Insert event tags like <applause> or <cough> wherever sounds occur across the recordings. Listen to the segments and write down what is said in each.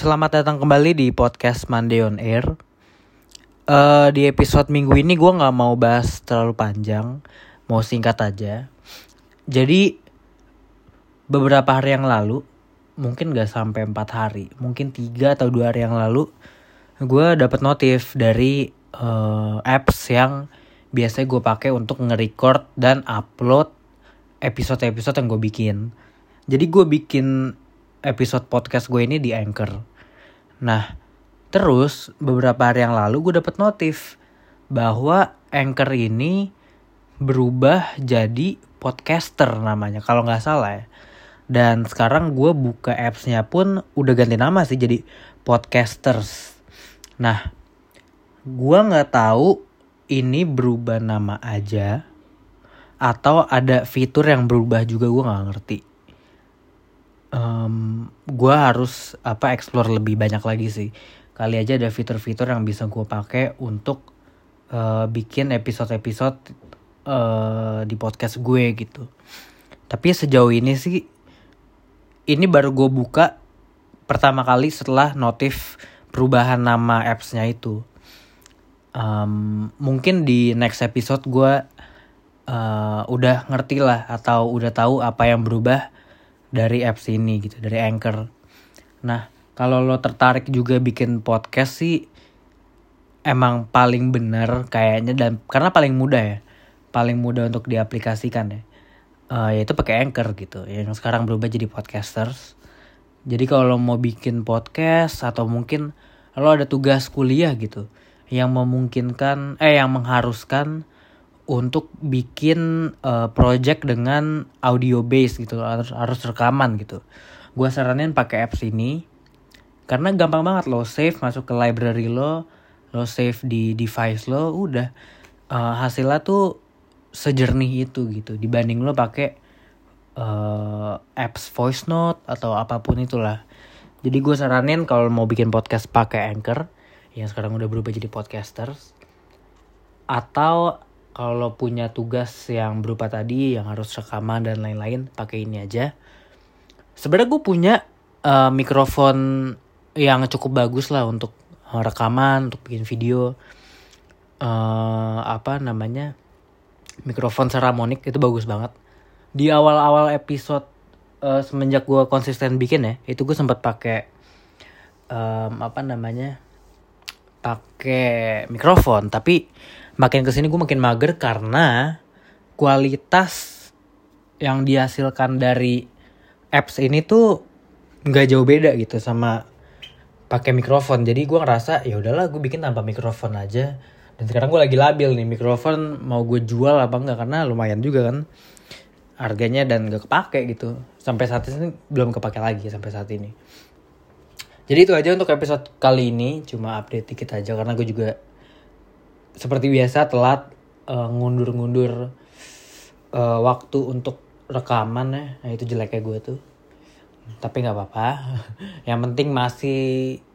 selamat datang kembali di podcast Monday on Air. Uh, di episode minggu ini gue nggak mau bahas terlalu panjang, mau singkat aja. Jadi beberapa hari yang lalu, mungkin gak sampai empat hari, mungkin tiga atau dua hari yang lalu, gue dapet notif dari uh, apps yang biasanya gue pakai untuk nge-record dan upload episode-episode yang gue bikin. Jadi gue bikin episode podcast gue ini di Anchor. Nah, terus beberapa hari yang lalu gue dapet notif bahwa Anchor ini berubah jadi podcaster namanya kalau nggak salah ya. Dan sekarang gue buka appsnya pun udah ganti nama sih jadi podcasters. Nah, gue nggak tahu ini berubah nama aja atau ada fitur yang berubah juga gue nggak ngerti. Um, gue harus apa explore lebih banyak lagi sih. Kali aja ada fitur-fitur yang bisa gue pakai untuk uh, bikin episode-episode uh, di podcast gue gitu. Tapi sejauh ini sih ini baru gue buka pertama kali setelah notif perubahan nama appsnya itu. Um, mungkin di next episode gue uh, udah ngerti lah atau udah tahu apa yang berubah dari apps ini gitu dari Anchor. Nah kalau lo tertarik juga bikin podcast sih emang paling bener kayaknya dan karena paling mudah ya paling mudah untuk diaplikasikan ya. Uh, yaitu pakai anchor gitu yang sekarang berubah jadi podcasters. Jadi kalau lo mau bikin podcast atau mungkin lo ada tugas kuliah gitu yang memungkinkan eh yang mengharuskan untuk bikin uh, project dengan audio base gitu harus harus rekaman gitu. Gue saranin pakai apps ini karena gampang banget lo save masuk ke library lo lo save di device lo udah. Uh, hasilnya tuh sejernih itu gitu dibanding lo pakai uh, apps voice note atau apa pun itulah. Jadi gue saranin kalau mau bikin podcast pakai anchor yang sekarang udah berubah jadi podcasters atau kalau punya tugas yang berupa tadi yang harus rekaman dan lain-lain pakai ini aja. Sebenarnya gue punya uh, mikrofon yang cukup bagus lah untuk eh, rekaman untuk bikin video. Uh, apa namanya mikrofon Saramonic itu bagus banget. Di awal-awal episode uh, semenjak gue konsisten bikin ya itu gue sempat pakai um, apa namanya pakai mikrofon. Tapi makin ke sini gue makin mager karena kualitas yang dihasilkan dari apps ini tuh nggak jauh beda gitu sama pakai mikrofon. Jadi gue ngerasa ya udahlah gue bikin tanpa mikrofon aja. Dan sekarang gue lagi labil nih mikrofon mau gue jual apa enggak karena lumayan juga kan harganya dan gak kepake gitu. Sampai saat ini belum kepake lagi sampai saat ini. Jadi itu aja untuk episode kali ini. Cuma update dikit aja karena gue juga seperti biasa telat uh, ngundur-ngundur uh, waktu untuk rekaman ya. Nah itu jeleknya gue tuh. Tapi nggak apa-apa. <laughs> Yang penting masih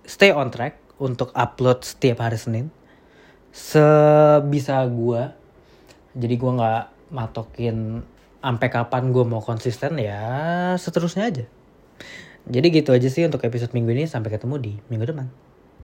stay on track untuk upload setiap hari Senin. Sebisa gue jadi gue nggak matokin sampai kapan gue mau konsisten ya seterusnya aja. Jadi gitu aja sih untuk episode minggu ini. Sampai ketemu di minggu depan